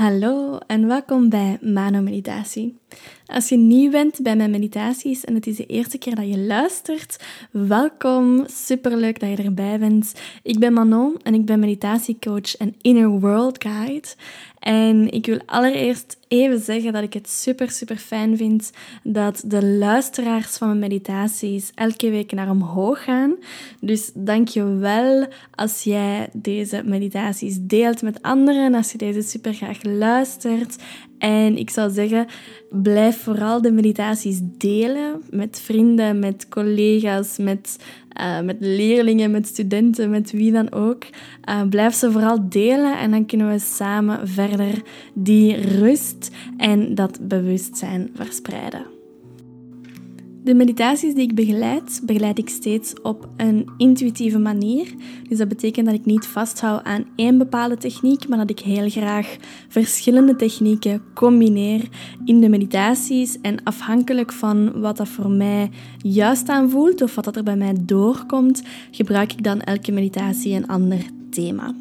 Hallo en welkom bij Mano Meditatie. Als je nieuw bent bij mijn meditaties en het is de eerste keer dat je luistert, welkom. Superleuk dat je erbij bent. Ik ben Manon en ik ben meditatiecoach en inner world guide. En ik wil allereerst even zeggen dat ik het super, super fijn vind dat de luisteraars van mijn meditaties elke week naar omhoog gaan. Dus dank je wel als jij deze meditaties deelt met anderen, als je deze super graag luistert. En ik zou zeggen, blijf vooral de meditaties delen met vrienden, met collega's, met, uh, met leerlingen, met studenten, met wie dan ook. Uh, blijf ze vooral delen en dan kunnen we samen verder die rust en dat bewustzijn verspreiden. De meditaties die ik begeleid, begeleid ik steeds op een intuïtieve manier. Dus dat betekent dat ik niet vasthoud aan één bepaalde techniek, maar dat ik heel graag verschillende technieken combineer in de meditaties. En afhankelijk van wat dat voor mij juist aanvoelt of wat dat er bij mij doorkomt, gebruik ik dan elke meditatie een ander thema.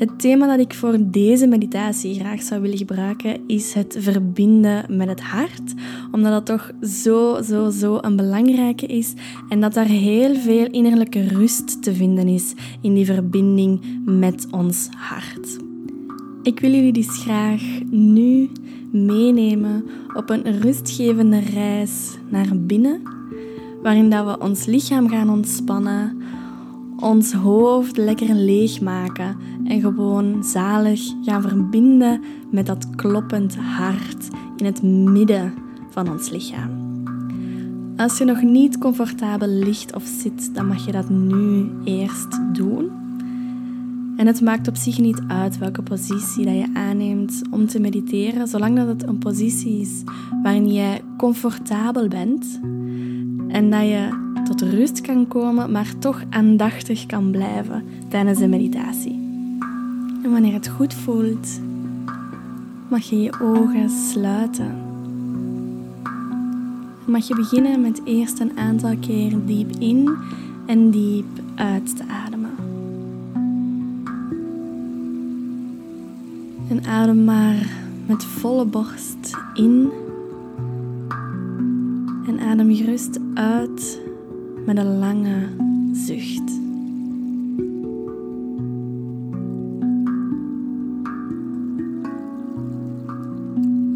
Het thema dat ik voor deze meditatie graag zou willen gebruiken is het verbinden met het hart, omdat dat toch zo, zo, zo een belangrijke is en dat daar heel veel innerlijke rust te vinden is in die verbinding met ons hart. Ik wil jullie dus graag nu meenemen op een rustgevende reis naar binnen, waarin dat we ons lichaam gaan ontspannen, ons hoofd lekker leeg maken en gewoon zalig gaan verbinden met dat kloppend hart in het midden van ons lichaam. Als je nog niet comfortabel ligt of zit, dan mag je dat nu eerst doen. En het maakt op zich niet uit welke positie dat je aanneemt om te mediteren, zolang dat het een positie is waarin je comfortabel bent en dat je tot rust kan komen, maar toch aandachtig kan blijven tijdens de meditatie. En wanneer het goed voelt, mag je je ogen sluiten. Mag je beginnen met eerst een aantal keer diep in en diep uit te ademen. En adem maar met volle borst in en adem gerust uit met een lange zucht.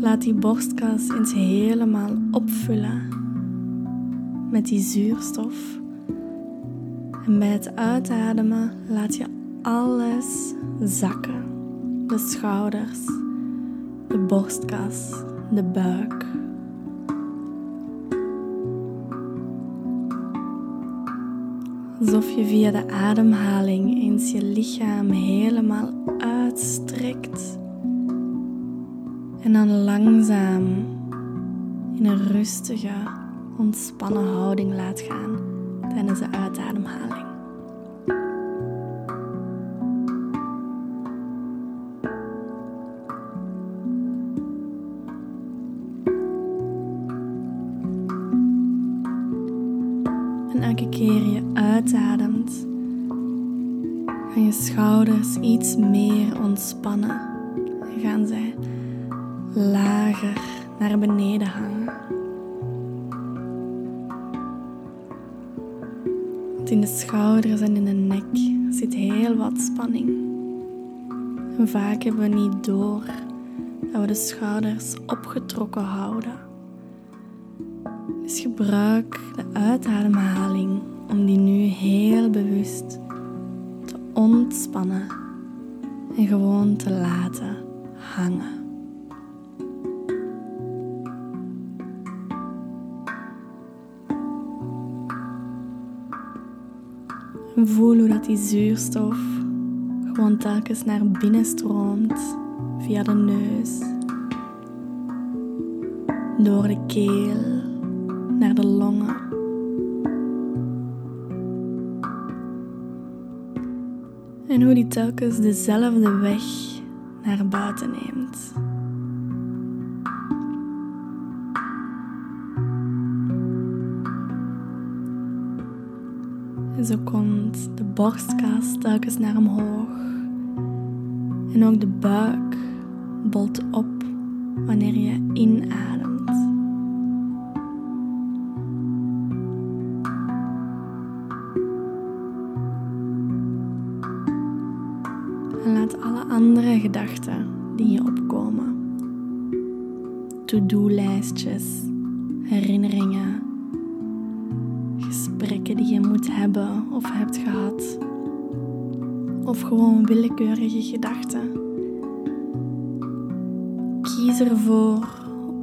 Laat die borstkas eens helemaal opvullen met die zuurstof. En bij het uitademen laat je alles zakken. De schouders, de borstkas, de buik. Alsof je via de ademhaling eens je lichaam helemaal uitstrekt. En dan langzaam in een rustige, ontspannen houding laat gaan tijdens de uitademhaling. En gaan zij lager naar beneden hangen. Want in de schouders en in de nek zit heel wat spanning. Vaak hebben we niet door dat we de schouders opgetrokken houden. Dus gebruik de uitademhaling om die nu heel bewust te ontspannen en gewoon te laten hangen. voel hoe dat die zuurstof gewoon telkens naar binnen stroomt via de neus, door de keel naar de longen. En hoe die telkens dezelfde weg naar buiten neemt. En zo komt de borstkas telkens naar omhoog. En ook de buik, krabbelt op wanneer je inademt. Gedachten die je opkomen, to-do-lijstjes, herinneringen, gesprekken die je moet hebben of hebt gehad, of gewoon willekeurige gedachten. Kies ervoor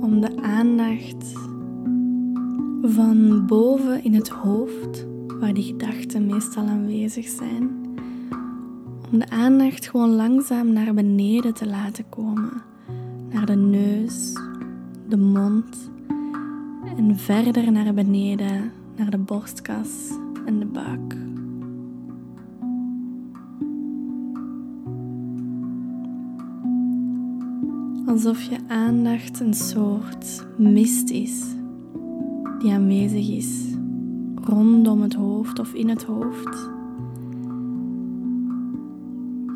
om de aandacht van boven in het hoofd, waar die gedachten meestal aanwezig zijn, om de aandacht gewoon langzaam naar beneden te laten komen, naar de neus, de mond en verder naar beneden, naar de borstkas en de buik. Alsof je aandacht een soort mist is die aanwezig is rondom het hoofd of in het hoofd.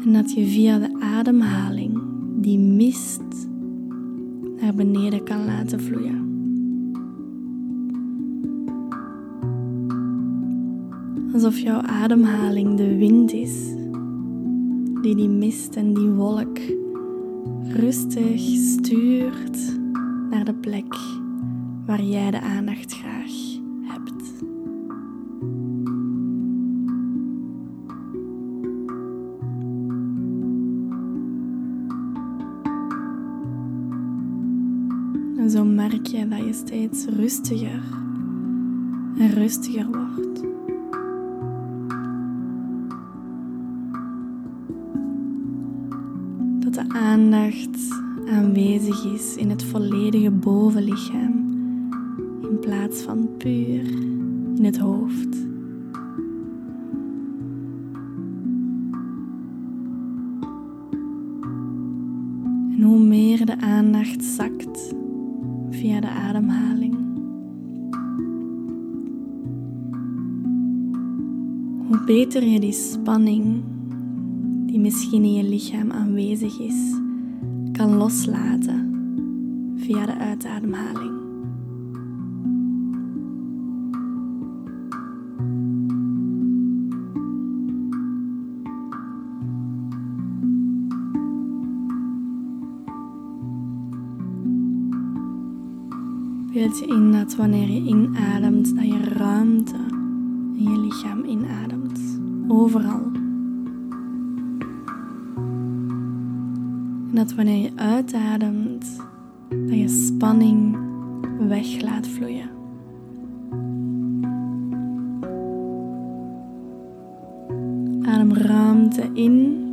En dat je via de ademhaling die mist naar beneden kan laten vloeien. Alsof jouw ademhaling de wind is die die mist en die wolk rustig stuurt naar de plek waar jij de aandacht graag rustiger en rustiger wordt. Dat de aandacht aanwezig is in het volledige bovenlichaam in plaats van puur in het hoofd. En hoe meer de aandacht zakt via de ademhaling, beter je die spanning die misschien in je lichaam aanwezig is, kan loslaten via de uitademhaling. Beeld je in dat wanneer je inademt, dat je ruimte in je lichaam inademt. Overal. En dat wanneer je uitademt, dat je spanning weg laat vloeien. Adem ruimte in.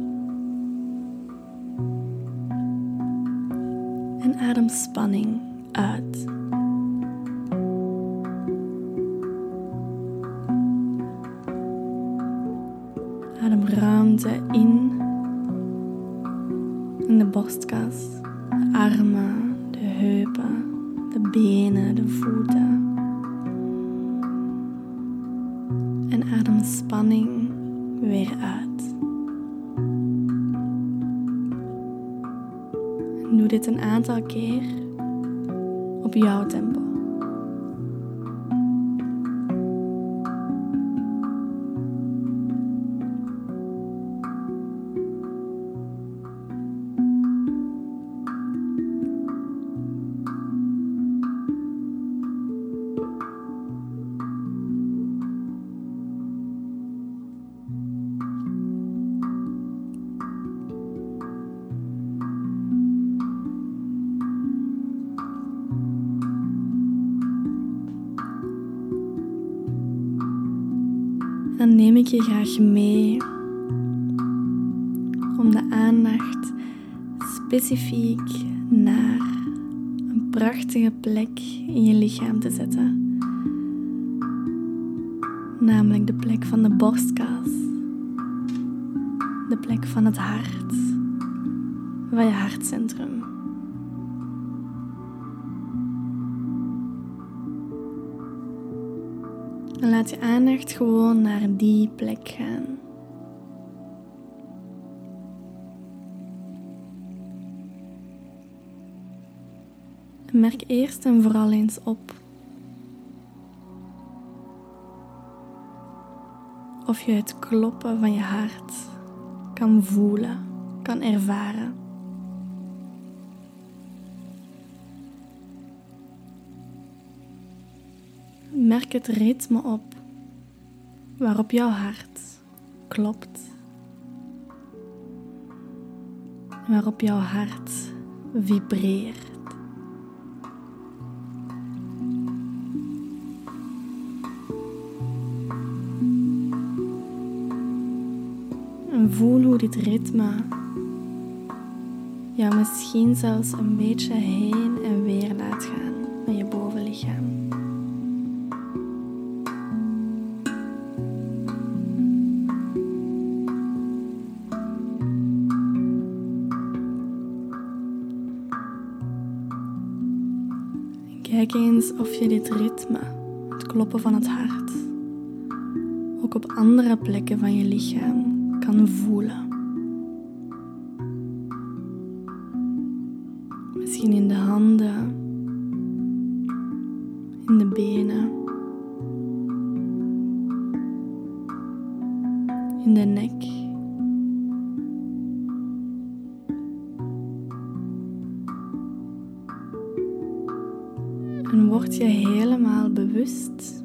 En adem spanning uit. Borstkas, de armen, de heupen, de benen, de voeten. En adem spanning weer uit. En doe dit een aantal keer op jouw tempo. Specifiek naar een prachtige plek in je lichaam te zetten. Namelijk de plek van de borstkas, de plek van het hart, van je hartcentrum. En laat je aandacht gewoon naar die plek gaan. Merk eerst en vooral eens op of je het kloppen van je hart kan voelen, kan ervaren. Merk het ritme op waarop jouw hart klopt. Waarop jouw hart vibreert. Voel hoe dit ritme jou misschien zelfs een beetje heen en weer laat gaan met je bovenlichaam. Kijk eens of je dit ritme, het kloppen van het hart, ook op andere plekken van je lichaam voelen. Misschien in de handen, in de benen, in de nek. En word je helemaal bewust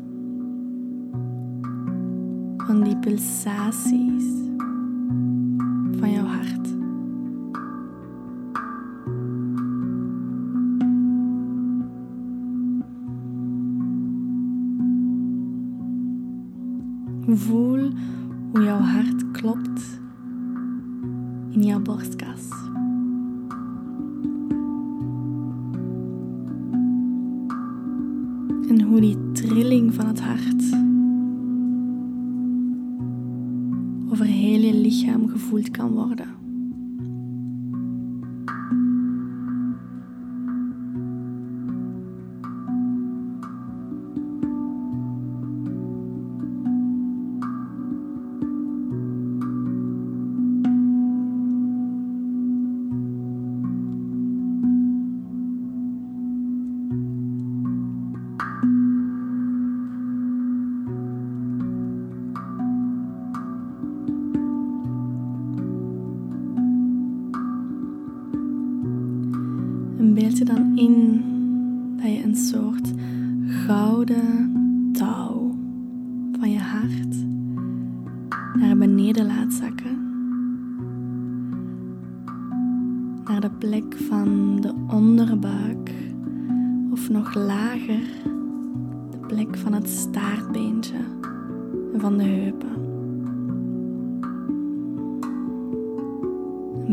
van die pulsaties Voel hoe jouw hart klopt in jouw borstkas. En hoe die trilling van het hart over heel je lichaam gevoeld kan worden. Dat je een soort gouden touw van je hart naar beneden laat zakken. Naar de plek van de onderbuik of nog lager de plek van het staartbeentje en van de heupen.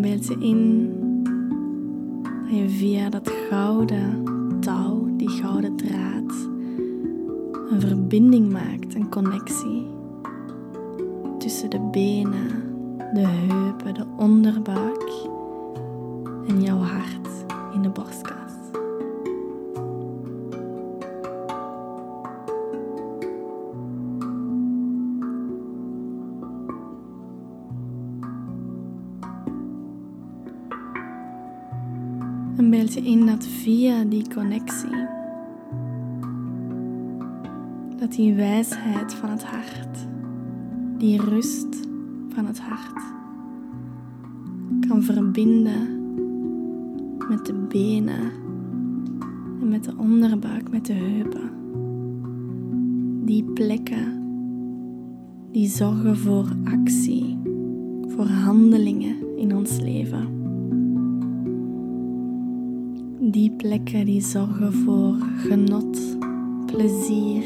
Beeld je in dat je via dat gouden touw, die gouden draad, een verbinding maakt, een connectie tussen de benen, de heupen, de onderbuik en jouw hart in de borstkas. En beeld je in dat via die connectie, die wijsheid van het hart, die rust van het hart, kan verbinden met de benen en met de onderbuik, met de heupen. Die plekken die zorgen voor actie, voor handelingen in ons leven die plekken die zorgen voor genot, plezier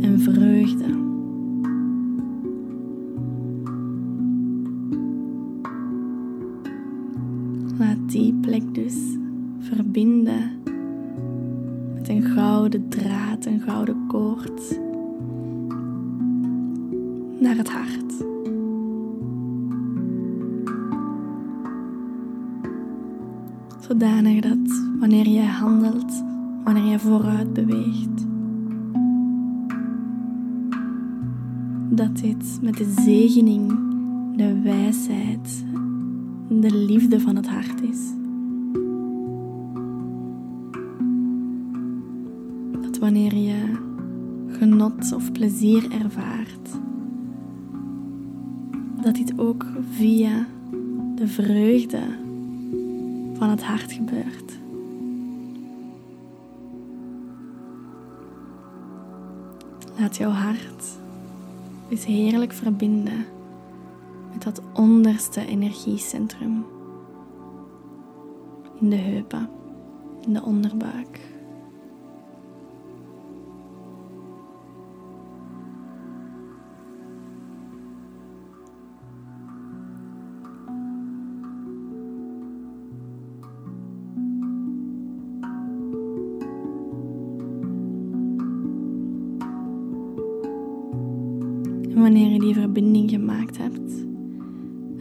en vreugde. Laat die plek dus verbinden met een gouden draad, een gouden koord naar het hart. Zodanig dat wanneer jij handelt, wanneer jij vooruit beweegt, dat dit met de zegening, de wijsheid, de liefde van het hart is. dat wanneer je genot of plezier ervaart, dat dit ook via de vreugde van het hart gebeurt. Laat jouw hart eens heerlijk verbinden met dat onderste energiecentrum in de heupen, in de onderbuik.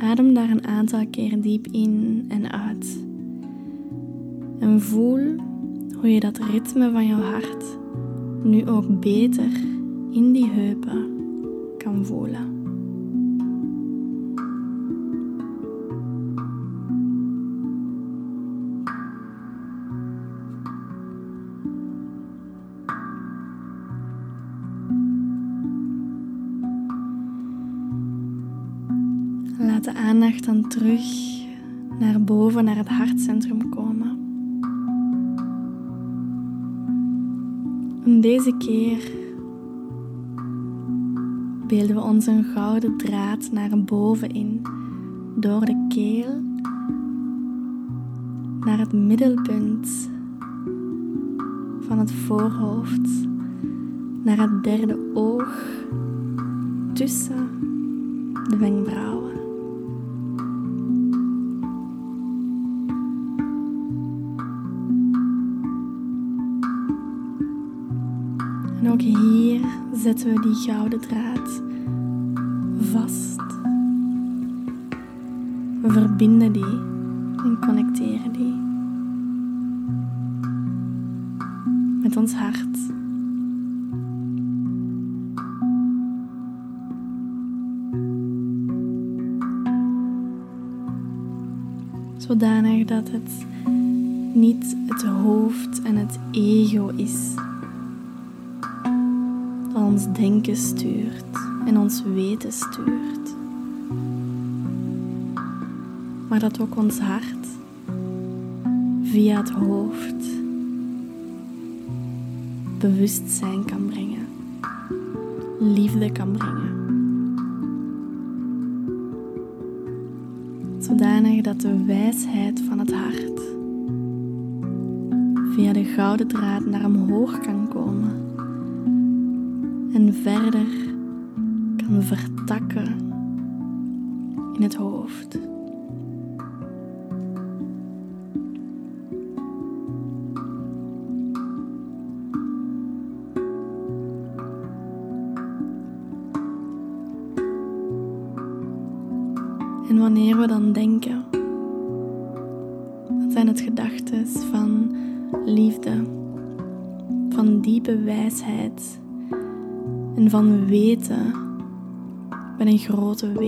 Adem daar een aantal keer diep in en uit. En voel hoe je dat ritme van jouw hart nu ook beter in die heupen kan voelen. Terug naar boven, naar het hartcentrum komen. En deze keer beelden we ons een gouden draad naar boven in, door de keel naar het middelpunt van het voorhoofd, naar het derde oog tussen de wenkbrauwen. Zetten we die gouden draad vast. We verbinden die en connecteren die met ons hart. Zodanig dat het niet het hoofd en het ego is ons denken stuurt en ons weten stuurt. Maar dat ook ons hart via het hoofd bewustzijn kan brengen, liefde kan brengen. Zodanig dat de wijsheid van het hart via de gouden draad naar omhoog kan komen en verder kan vertakken in het hoofd. En wanneer we dan denken, zijn het gedachten van liefde, van diepe wijsheid en van weten met een grote W.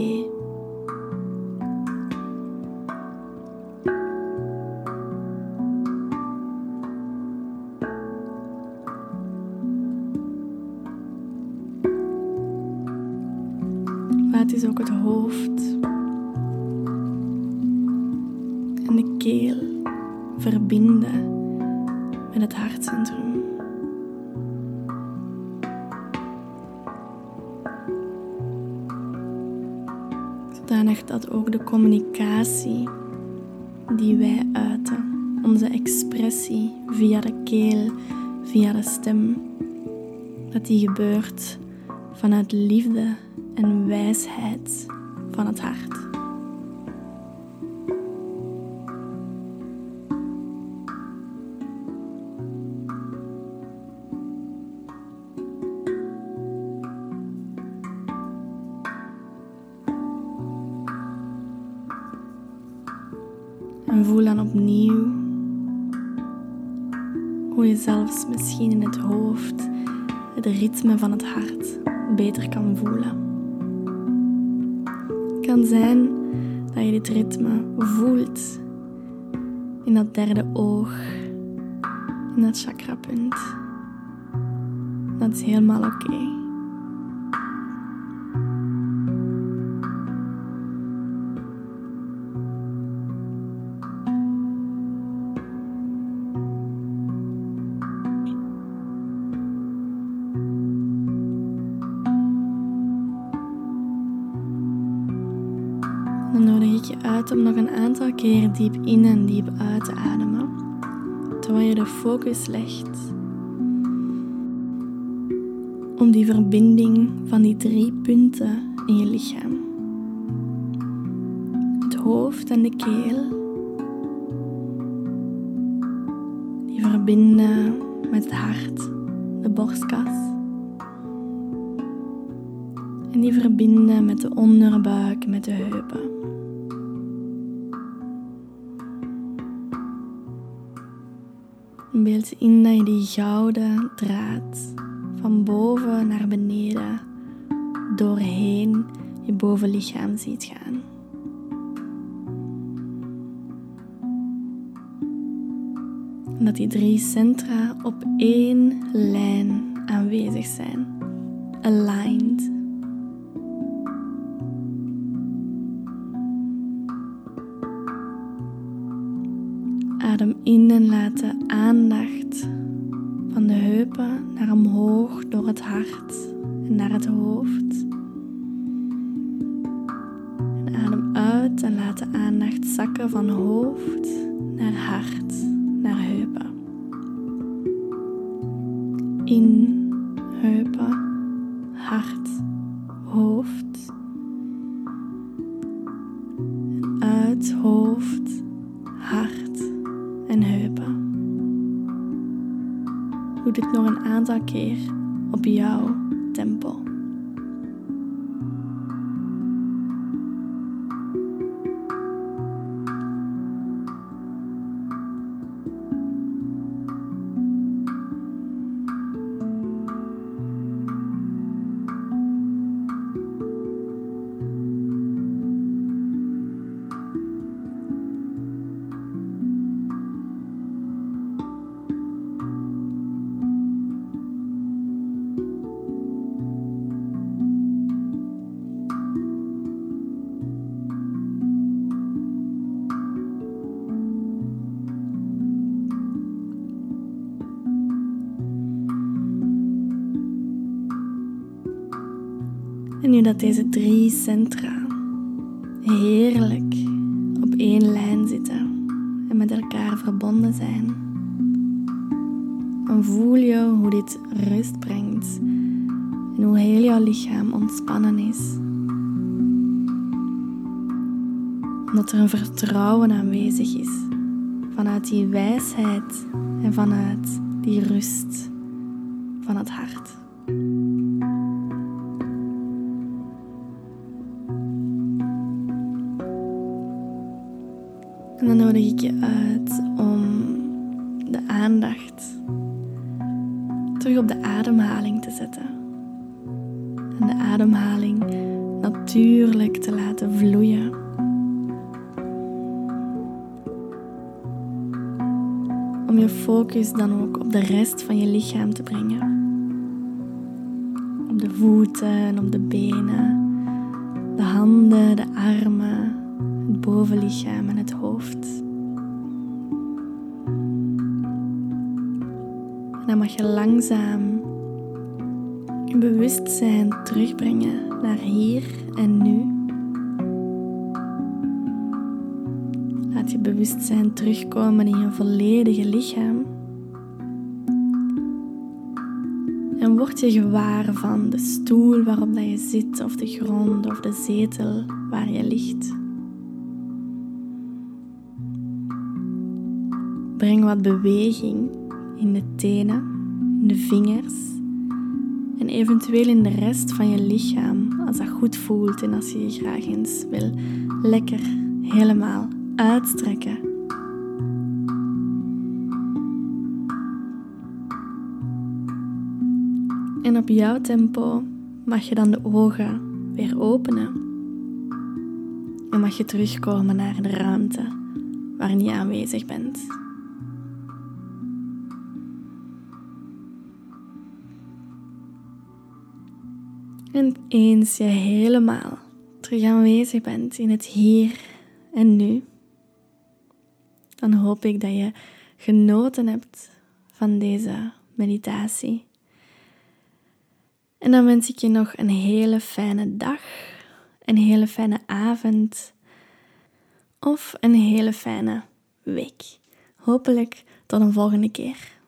Dat ook de communicatie die wij uiten, onze expressie via de keel, via de stem, dat die gebeurt vanuit liefde en wijsheid van het hart. Van het hart beter kan voelen. Het kan zijn dat je dit ritme voelt in dat derde oog, in dat chakrapunt. Dat is helemaal oké. Keer diep in en diep uit ademen, terwijl je de focus legt om die verbinding van die drie punten in je lichaam. Het hoofd en de keel. Die verbinden met het hart, de borstkas. En die verbinden met de onderbuik, met de heupen. Beeld in dat je die gouden draad van boven naar beneden doorheen je bovenlichaam ziet gaan. En dat die drie centra op één lijn aanwezig zijn, aligned. In en laat de aandacht van de heupen naar omhoog door het hart en naar het hoofd. En adem uit en laat de aandacht zakken van hoofd naar hart, naar heupen. In heupen, hart, aantal keer op jouw tempo. Nu dat deze drie centra heerlijk op één lijn zitten en met elkaar verbonden zijn, dan voel je hoe dit rust brengt en hoe heel jouw lichaam ontspannen is. Omdat er een vertrouwen aanwezig is vanuit die wijsheid en vanuit die rust van het hart. Je uit om de aandacht terug op de ademhaling te zetten. En de ademhaling natuurlijk te laten vloeien. Om je focus dan ook op de rest van je lichaam te brengen. Op de voeten en op de benen, de handen, de armen het bovenlichaam en het hoofd. Dan mag je langzaam je bewustzijn terugbrengen naar hier en nu. Laat je bewustzijn terugkomen in je volledige lichaam. En word je gewaar van de stoel waarop dat je zit, of de grond of de zetel waar je ligt. Breng wat beweging in de tenen, in de vingers en eventueel in de rest van je lichaam als dat goed voelt en als je je graag eens wil lekker helemaal uitstrekken. En op jouw tempo mag je dan de ogen weer openen. En mag je terugkomen naar de ruimte waarin je aanwezig bent. En eens je helemaal terug aanwezig bent in het hier en nu, dan hoop ik dat je genoten hebt van deze meditatie. En dan wens ik je nog een hele fijne dag, een hele fijne avond of een hele fijne week. Hopelijk tot een volgende keer.